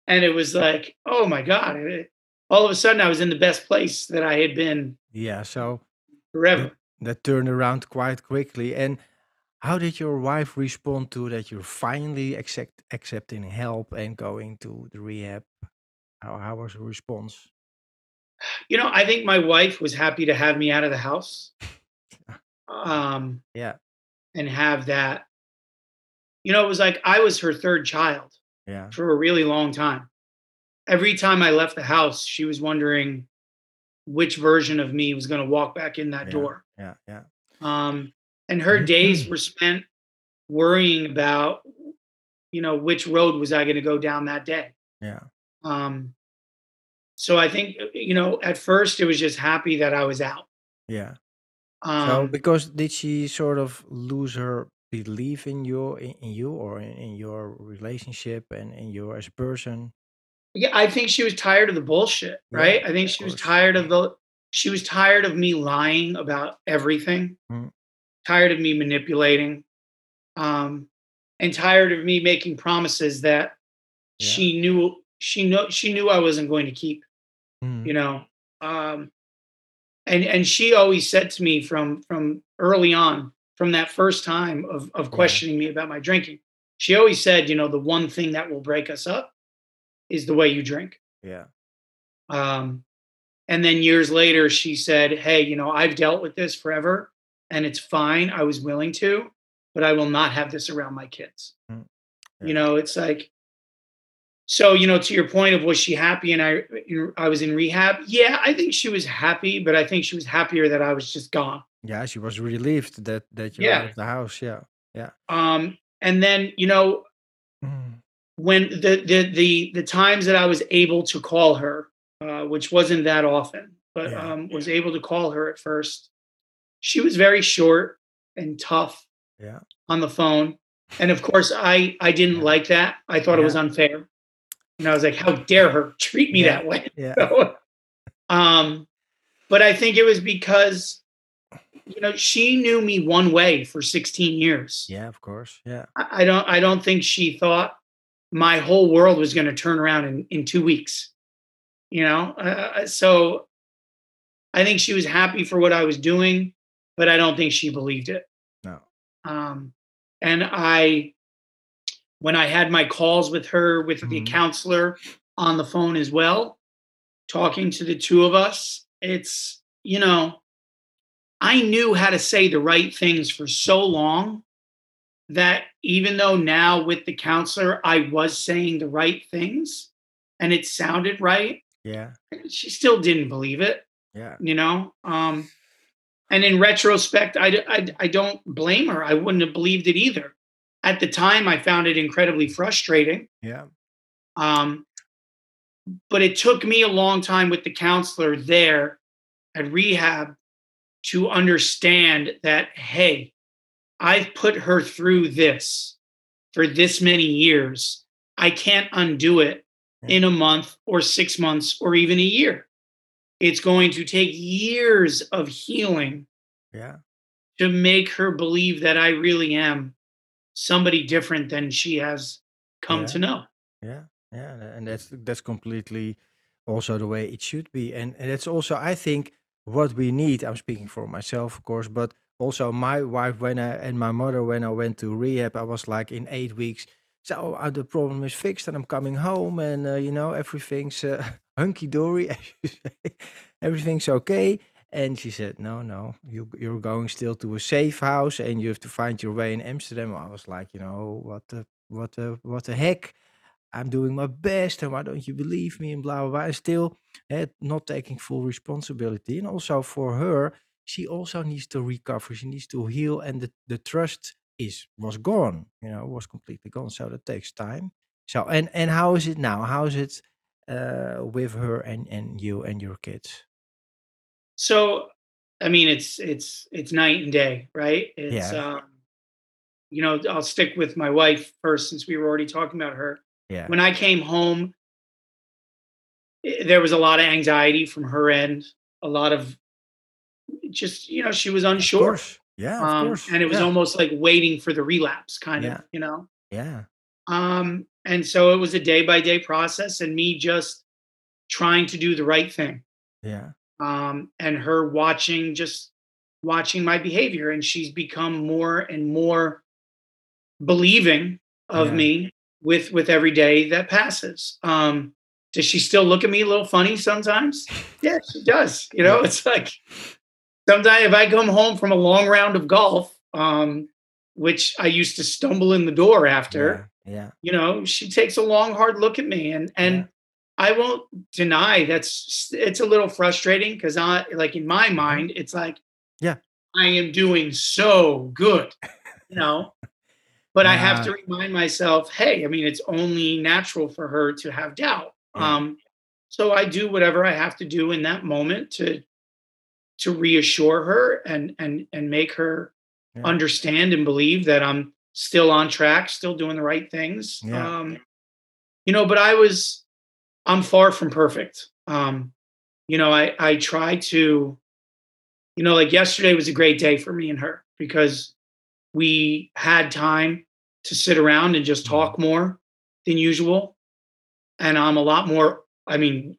and it was like, oh my God, it, all of a sudden I was in the best place that I had been
yeah. So
forever.
that turned around quite quickly. And how did your wife respond to that? You're finally accept, accepting help and going to the rehab. How how was her response?
You know, I think my wife was happy to have me out of the house. Um,
Yeah.
and have that. You know, it was like I was her third child
Yeah.
for a really long time. Every time I left the house, she was wondering which version of me was going to walk back in that
Yeah.
door.
Yeah. Yeah.
Um, and her days were spent worrying about, you know, which road was I going to go down that day.
Yeah.
Um, so I think, you know, at first it was just happy that I was out.
Yeah.
Um,
so because did she sort of lose her belief in you in, in you or in, in your relationship and in you as a person?
yeah, I think she was tired of the bullshit,
Yeah,
right? I think she was tired of the, she was tired of me lying about everything,
Mm.
Tired of me manipulating, um, and tired of me making promises that
Yeah.
she knew she know she knew I wasn't going to keep.
Mhm.
you know um and and she always said to me from from early on from that first time of of
Yeah.
questioning me about my drinking she always said you know the one thing that will break us up is the way you drink
Yeah.
um and then years later she said hey you know i've dealt with this forever and it's fine i was willing to but i will not have this around my kids
Mm.
you know it's like so you know to your point of was she happy and i i was in rehab yeah i think she was happy but i think she was happier that i was just gone
Yeah. She was relieved that that you're out
Yeah.
of the house. Yeah. Yeah.
um and then you know
Mm.
when the the the, the times that i was able to call her uh, which wasn't that often but
Yeah.
um was able to call her at first she was very short and tough
Yeah.
on the phone and of course i i didn't
Yeah.
like that i thought it was unfair and i was like how dare her treat me
Yeah.
that way
Yeah.
So, um, but I think it was because, you know, she knew me one way for 16 years.
Yeah. Of course. Yeah.
I, I don't, I don't think she thought my whole world was going to turn around in, in two weeks, you know? Uh, so I think she was happy for what I was doing, but I don't think she believed it.
No.
Um, and I, when I had my calls with her, with the
Mhm.
counselor on the phone as well, talking to the two of us, it's, you know, I knew how to say the right things for so long that even though now with the counselor, I was saying the right things and it sounded right,
Yeah.
she still didn't believe it
Yeah.
you know um and in retrospect I, I i don't blame her i wouldn't have believed it either at the time i found it incredibly frustrating
Yeah.
um but it took me a long time with the counselor there at rehab to understand that, hey, I've put her through this for this many years. I can't undo it in a month or six months or even a year. It's going to take years of healing
Yeah.
to make her believe that I really am somebody different than she has come
Yeah.
to know.
Yeah, yeah, and that's that's completely also the way it should be, and and that's also I think what we need. I'm speaking for myself, of course, but also my wife when I and my mother when I went to rehab, I was like in eight weeks. So uh, the problem is fixed, and I'm coming home, and uh, you know everything's uh, hunky dory, everything's okay. And she said, "No, no, you you're going still to a safe house, and you have to find your way in Amsterdam." I was like, you know, what the what the what the heck? I'm doing my best, and why don't you believe me? And blah blah blah. And still, eh, not taking full responsibility. And also for her, she also needs to recover. She needs to heal, and the the trust is was gone. You know, was completely gone. So that takes time. So and and how is it now? How is it uh, with her and and you and your kids?
So, I mean, it's it's it's night and day, right? It's
Yeah,
um, you know, I'll stick with my wife first since we were already talking about her.
yeah,
When I came home, there was a lot of anxiety from her end, a lot of just, you know, she was
of
unsure.
course. Yeah, of
Um,
course.
and it was
Yeah,
almost like waiting for the relapse, kind of,
yeah,
you know.
yeah,
Um, and so it was a day by day process and me just trying to do the right thing.
yeah,
Um, and her watching just watching my behavior and she's become more and more believing of
yeah,
me with with every day that passes. Um, does she still look at me a little funny sometimes? Yeah, she does. You know, it's like sometimes if I come home from a long round of golf, um, which I used to stumble in the door after,
yeah,
you know, she takes a long, hard look at me, and
yeah,
and I won't deny that's it's a little frustrating because I like in my
mhm,
mind, it's like
yeah,
I am doing so good, you know, but I have to remind myself, hey, I mean, it's only natural for her to have doubt.
yeah,
Um, so I do whatever I have to do in that moment to to reassure her and and and make her
yeah,
understand and believe that I'm still on track, still doing the right things.
yeah,
Um, you know, but I was I'm far from perfect. Um, you know, I I try to, you know, like yesterday was a great day for me and her because we had time to sit around and just
mhm,
talk more than usual. And I'm a lot more, I mean,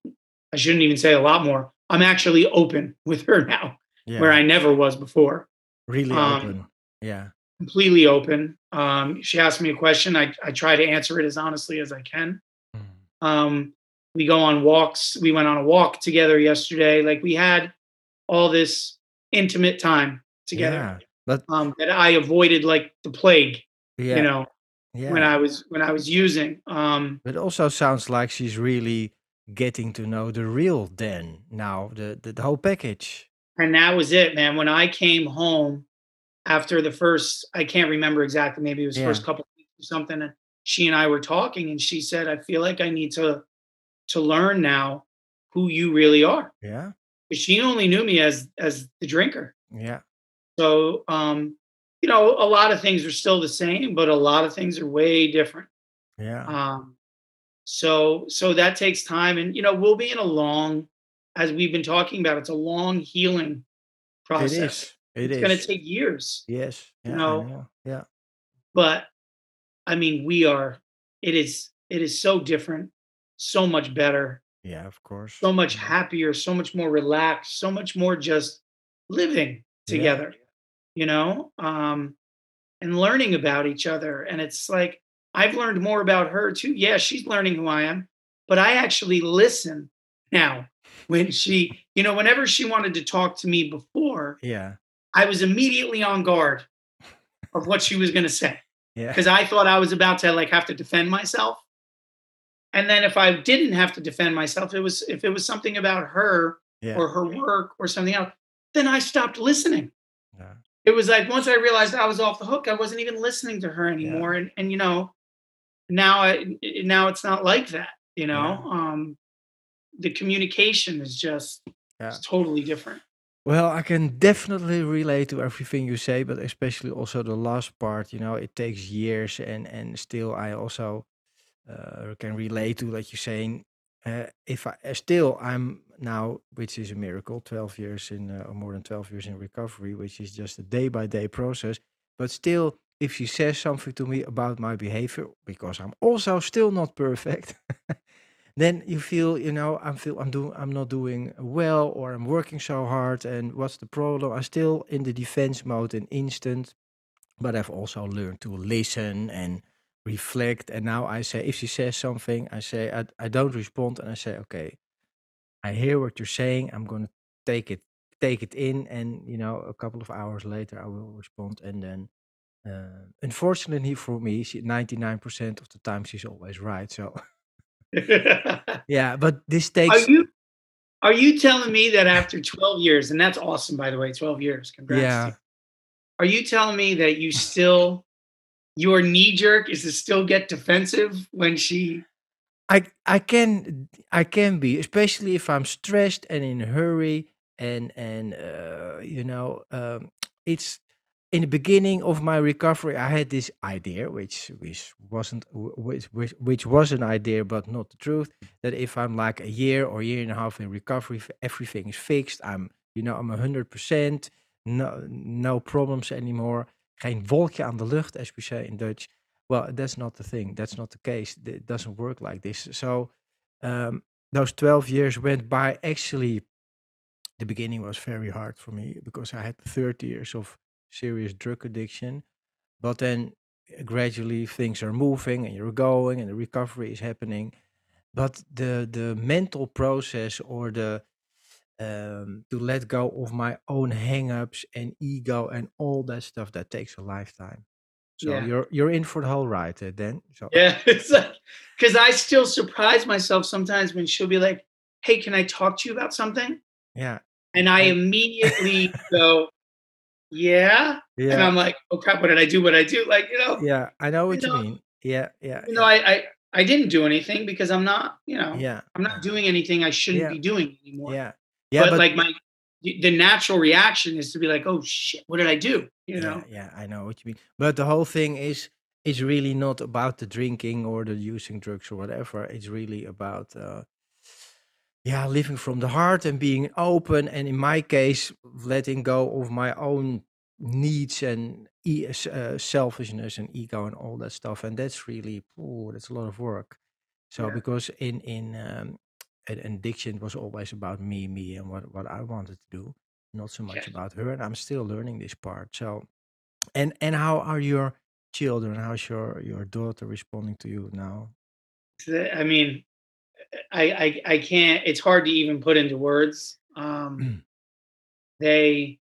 I shouldn't even say a lot more. I'm actually open with her now, where. I never was before.
Really
Um,
open. Yeah,
completely open. Um, she asked me a question. I, I try to answer it as honestly as I can.
mm,
Um, we go on walks. We went on a walk together yesterday. Like we had all this intimate time together
yeah, but
um, that I avoided like the plague.
yeah,
You know,
yeah, when.
I was when I was using. Um,
But it also sounds like she's really getting to know the real Dan now, the the, the whole package.
and that was it, man. When I came home after the first, I can't remember exactly. Maybe it was first couple of weeks or something. And she and I were talking, and she said, "I feel like I need to to learn now who you really are."
yeah,
'Cause She only knew me as as the drinker.
yeah,
So, um, you know, a lot of things are still the same, but a lot of things are way different.
yeah.
Um, so so that takes time, and you know, we'll be in a long, as we've been talking about, it's a long healing
It
process.
It
It's going to take years,
Yes.
you
Yeah, I
know,
know. Yeah.
but I mean, we are. It is. It is so different, so much better,
Yeah, of course.
so much
Yeah.
happier, so much more relaxed, so much more just living
Yeah.
together. You know, um, and learning about each other. And it's like I've learned more about her too. Yeah, she's learning who I am, but I actually listen now when she, you know, whenever she wanted to talk to me before,
Yeah.
I was immediately on guard of what she was going to say
Yeah.
because I thought I was about to like have to defend myself. And then if I didn't have to defend myself, it was if it was something about her
Yeah.
or her work or something else, then I stopped listening
Yeah.
it was like once I realized I was off the hook, I wasn't even listening to her anymore. And and you know, now I now it's not like that. You know, um, the communication is just
Yeah.
it's totally different.
Well, I can definitely relate to everything you say, but especially also the last part. You know, it takes years, and and still, I also uh, can relate to like you're saying. Uh, if I uh, still I'm now, which is a miracle, twelve years in uh, or more than twelve years in recovery, which is just a day by day process. But still, if she says something to me about my behavior, because I'm also still not perfect, then you feel you know i'm feel i'm doing i'm not doing well or i'm working so hard and what's the problem? I'm still in the defense mode in instant but i've also learned to listen and reflect. And now i say if she says something i say i, I don't respond and i say okay i hear what you're saying. I'm going to take it take it in and you know a couple of hours later i will respond. And then uh, unfortunately for me she, 99% of the time she's always right. So yeah, but this takes.
Are you are you telling me that after 12 years, and that's awesome by the way, 12 years, congrats to
yeah.
you. Are you telling me that you still your knee jerk is to still get defensive when she
I I can I can be, especially if I'm stressed and in a hurry and and uh, you know um, it's in the beginning of my recovery I had this idea which which wasn't which which, which was an idea but not the truth that if I'm like a year or year and a half in recovery everything is fixed I'm you know I'm hundred percent no no problems anymore geen wolkje aan de lucht as we say in Dutch. Well that's not the thing that's not the case it doesn't work like this. So um, those 12 years went by actually the beginning was very hard for me because I had 30 years of serious drug addiction. But then uh, gradually things are moving and you're going and the recovery is happening. But the the mental process or the um, to let go of my own hang-ups and ego and all that stuff that takes a lifetime. So
Yeah.
you're you're in for the whole ride uh, then. So
Yeah, it's like because I still surprise myself sometimes when she'll be like, "Hey, can I talk to you about something?"
yeah,
And I immediately go, "Yeah," and I'm like, "Oh crap, what did I do? What did I do?" Like you know,
yeah. I know what you
know,
mean. Yeah, yeah,
you know,
yeah,
I I I didn't do anything because I'm not, you know,
yeah,
I'm not doing anything I shouldn't
yeah,
be doing anymore.
yeah, yeah.
But
But
like my the natural reaction is to be like, "Oh shit, what did I do?" You
Yeah,
know?
yeah, I know what you mean. But the whole thing is is really not about the drinking or the using drugs or whatever. It's really about uh yeah, living from the heart and being open and in my case letting go of my own needs and s- uh, selfishness and ego and all that stuff and that's really oh, that's a lot of work. So
Yeah.
because in in um addiction was always about me, me and what what I wanted to do, not so much about her and I'm still learning this part. So and and how are your children? How's your your daughter responding to you now?
I mean, I, I I can't. It's hard to even put into words. Um, they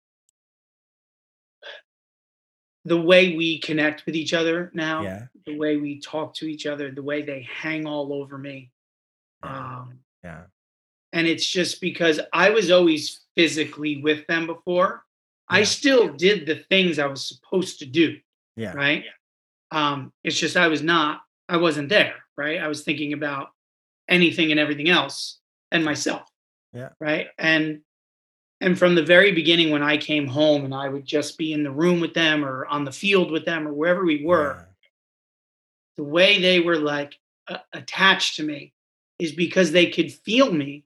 the way we connect with each other now,
Yeah,
the way we talk to each other, the way they hang all over me.
yeah,
Um,
yeah,
and it's just because I was always physically with them before. I
yeah,
still did the things I was supposed to do,
yeah,
right? Um, it's just I was not. I wasn't there, right? I was thinking about anything and everything else and myself,
yeah,
right? And And from the very beginning, when I came home and I would just be in the room with them or on the field with them or wherever we were,
yeah,
the way they were like uh, attached to me is because they could feel me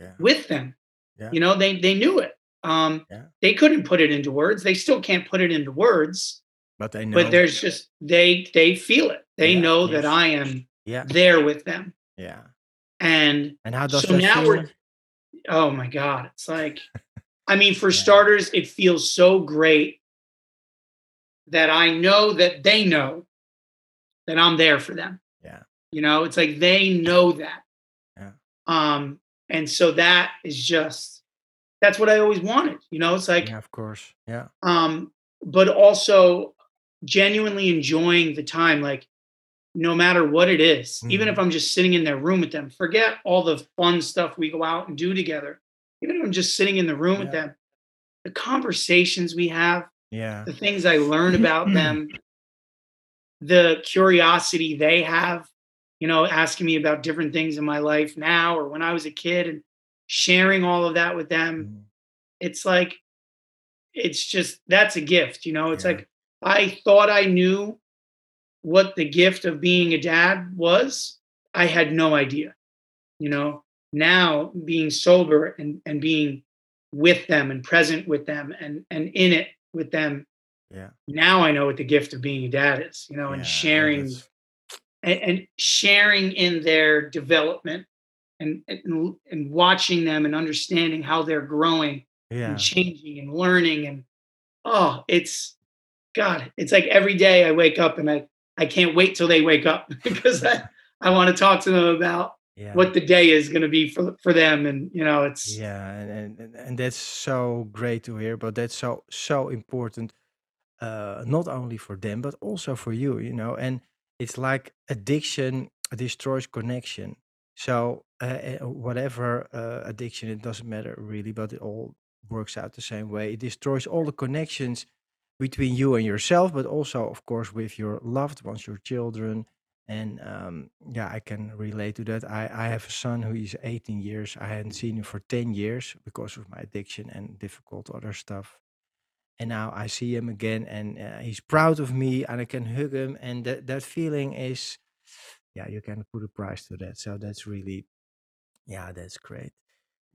yeah,
with them.
yeah,
You know, they they knew it. Um,
yeah.
they couldn't put it into words. They still can't put it into words,
But I
but there's just they they feel it. They know that. I am
Yeah,
there with them.
yeah.
And
And how does
so now
feel?
we're oh my god, it's like I mean, for
Yeah,
starters, it feels so great that I know that they know that I'm there for them.
yeah,
You know, it's like they know that.
yeah,
Um, and so that is just that's what I always wanted. You know, it's like
yeah. Of course. Yeah,
um, but also genuinely enjoying the time, like no matter what it is, even if
hmm
I'm just sitting in their room with them, forget all the fun stuff we go out and do together. Even if I'm just sitting in the room with them, the conversations we have,
yeah,
the things I learn about them, the curiosity they have, you know, asking me about different things in my life now or when I was a kid and sharing all of that with them.
Mhm.
it's like it's just that's a gift, you know. It's
Yeah.
like I thought I knew what the gift of being a dad was. I had no idea. You know, now being sober and and being with them and present with them and and in it with them,
Yeah.
now I know what the gift of being a dad is, you know,
Yeah,
and sharing and, and sharing in their development and, and and watching them and understanding how they're growing
Yeah.
and changing and learning and oh it's god it's like every day i wake up and i i can't wait till they wake up because i i want to talk to them about
Yeah.
what the day is going to be for for them and you know it's
Yeah, and, and and- that's so great to hear. But that's so so important, uh, not only for them but also for you. You know, and it's like addiction destroys connection. So uh, uh, whatever uh, addiction, it doesn't matter really, but it all works out the same way. It destroys all the connections between you and yourself, but also, of course, with your loved ones, your children. And um, yeah, I can relate to that. I, I have a son who is 18 years. I hadn't seen him for 10 years because of my addiction and difficult other stuff. And now I see him again, and uh, he's proud of me, and I can hug him. And that that feeling is, yeah, you can put a price to that. So that's really, yeah, that's great.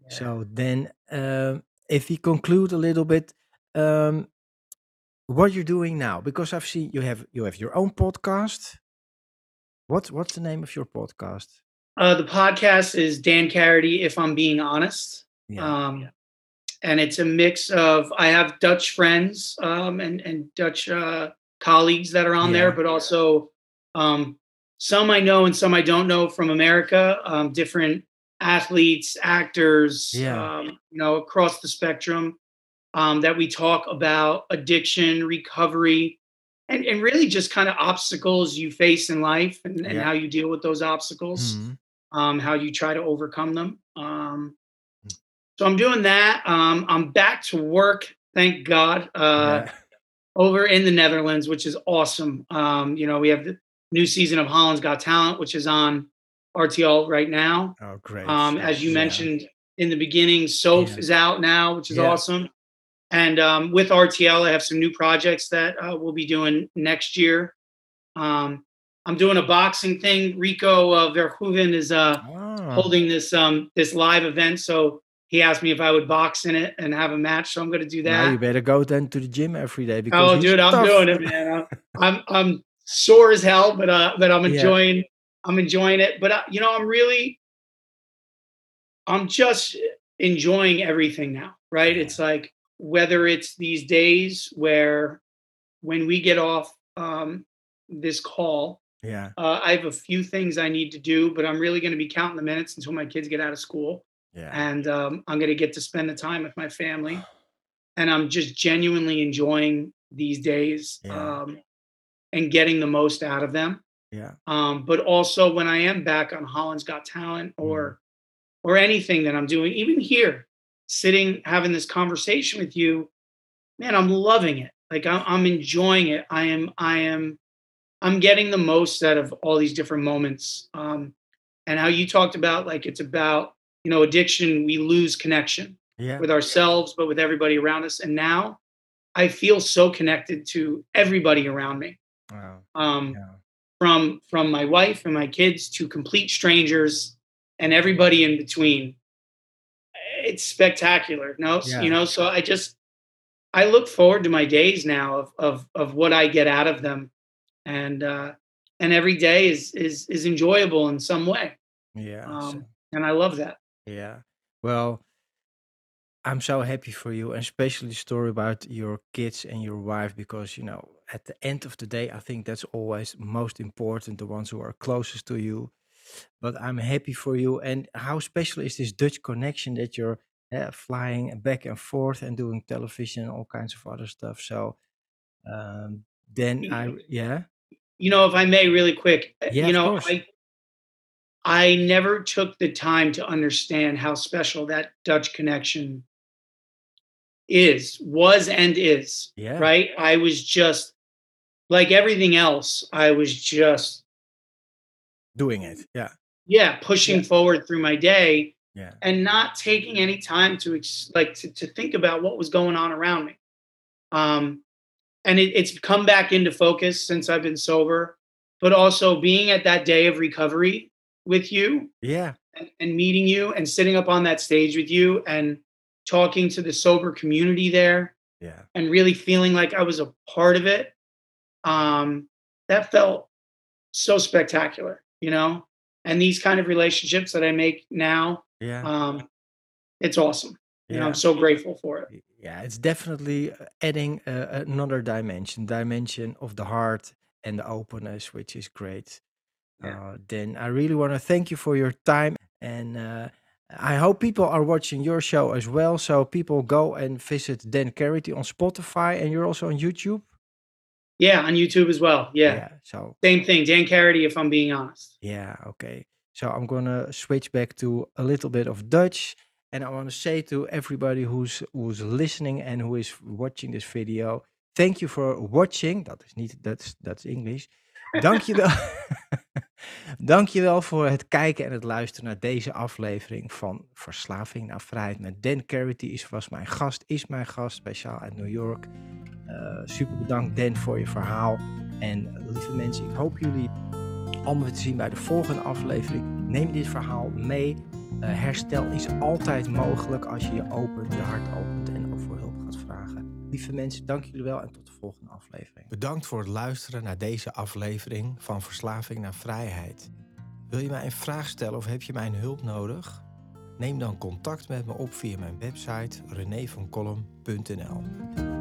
So then, um, if we conclude a little bit, um, what you're doing now, because I've seen you have you have your own podcast. What's what's the name of your podcast?
uh the podcast is Dan Karaty if i'm being honest
Yeah,
um and it's a mix of i have dutch friends um and and dutch uh colleagues that are on there but also um some i know and some i don't know from america um different athletes actors
Yeah.
um you know across the spectrum um that we talk about addiction recovery and, and really just kind of obstacles you face in life and, and
Yeah.
how you deal with those obstacles
Mhm.
um, how you try to overcome them. Um, so I'm doing that. Um, I'm back to work, thank God, uh,
Yeah.
over in the Netherlands, which is awesome. Um, you know, we have the new season of Holland's Got Talent, which is on RTL right now.
Oh, great.
Um, as you
Yeah.
mentioned in the beginning, Soof
Yeah.
is out now, which is
Yeah.
awesome. And um, with RTL, I have some new projects that uh, we'll be doing next year. Um, I'm doing a boxing thing. Rico uh, Verhoeven is uh,
Ah,
holding this um this live event, so he asked me if I would box in it and have a match. So I'm going to do
now you better go then to the gym every day because
Oh, dude, I'm doing it, man. I'm, I'm I'm sore as hell, but uh, but I'm
Yeah.
enjoying I'm enjoying it. But uh, you know, I'm really I'm just enjoying everything now, right?
Yeah.
It's like whether it's these days where when we get off um, this call,
Yeah,
uh, I have a few things I need to do, but I'm really going to be counting the minutes until my kids get out of school,
yeah,
and um, I'm going to get to spend the time with my family, and I'm just genuinely enjoying these days
Yeah.
um, and getting the most out of them.
yeah,
Um, but also when I am back on Holland's Got Talent
Mm.
or or anything that I'm doing, even here, sitting having this conversation with you, man, I'm loving it. Like I'm, I'm enjoying it. I am I am I'm getting the most out of all these different moments. Um, and how you talked about like it's about you know addiction, we lose connection
yeah.
with ourselves, but with everybody around us. And now I feel so connected to everybody around me.
Wow.
Um,
Yeah.
from from my wife and my kids to complete strangers and everybody in between it's spectacular no
Yeah.
you know so i just i look forward to my days now of of of what i get out of them and uh and every day is is is enjoyable in some way
Yeah. so-
um and i love that
Yeah. Well, I'm so happy for you, and especially the story about your kids and your wife, because, you know, at the end of the day, I think that's always most important, the ones who are closest to you. But I'm happy for you. And how special is this Dutch connection that you're uh, flying back and forth and doing television and all kinds of other stuff? So um, then I, yeah,
you know if i may really quick uh,
Yeah,
you know i i never took the time to understand how special that dutch connection is was and is
yeah,
right? I was just like everything else i was just
doing it. Yeah,
yeah pushing
Yeah.
forward through my day
Yeah.
and not taking any time to ex- like to, to think about what was going on around me. Um, and it, it's come back into focus since I've been sober, but also being at that day of recovery with you
Yeah.
and, and meeting you and sitting up on that stage with you and talking to the sober community there
Yeah.
and really feeling like I was a part of it. Um, that felt so spectacular, you know. And these kind of relationships that I make now,
Yeah.
um, it's awesome. You know. I'm so grateful for it.
yeah it's definitely uh, adding uh, another dimension dimension of the heart and the openness which is great
Yeah.
uh, then i really want to thank you for your time and uh, i hope people are watching your show as well so people go and visit Dan Karaty on spotify and you're also on youtube
Yeah, on YouTube as well. Yeah,
so
same thing. Dan Karaty, if I'm being honest.
Yeah, okay. So I'm gonna switch back to a little bit of Dutch, and I want to say to everybody who's who's listening and who is watching this video, thank you for watching. Dat is niet, that's that's English. Dankjewel. Dankjewel voor het kijken en het luisteren naar deze aflevering van Verslaving naar Vrijheid met Dan Carity is was mijn gast, is mijn gast, speciaal uit New York. Eh, super bedankt Dan voor je verhaal. En lieve mensen, ik hoop jullie allemaal weer te zien bij de volgende aflevering. Neem dit verhaal mee. Eh, herstel is altijd mogelijk als je je opent, je hart opent Lieve mensen, dank jullie wel en tot de volgende aflevering. Bedankt voor het luisteren naar deze aflevering van Verslaving naar Vrijheid. Wil je mij een vraag stellen of heb je mijn hulp nodig? Neem dan contact met me op via mijn website renévancolum.nl.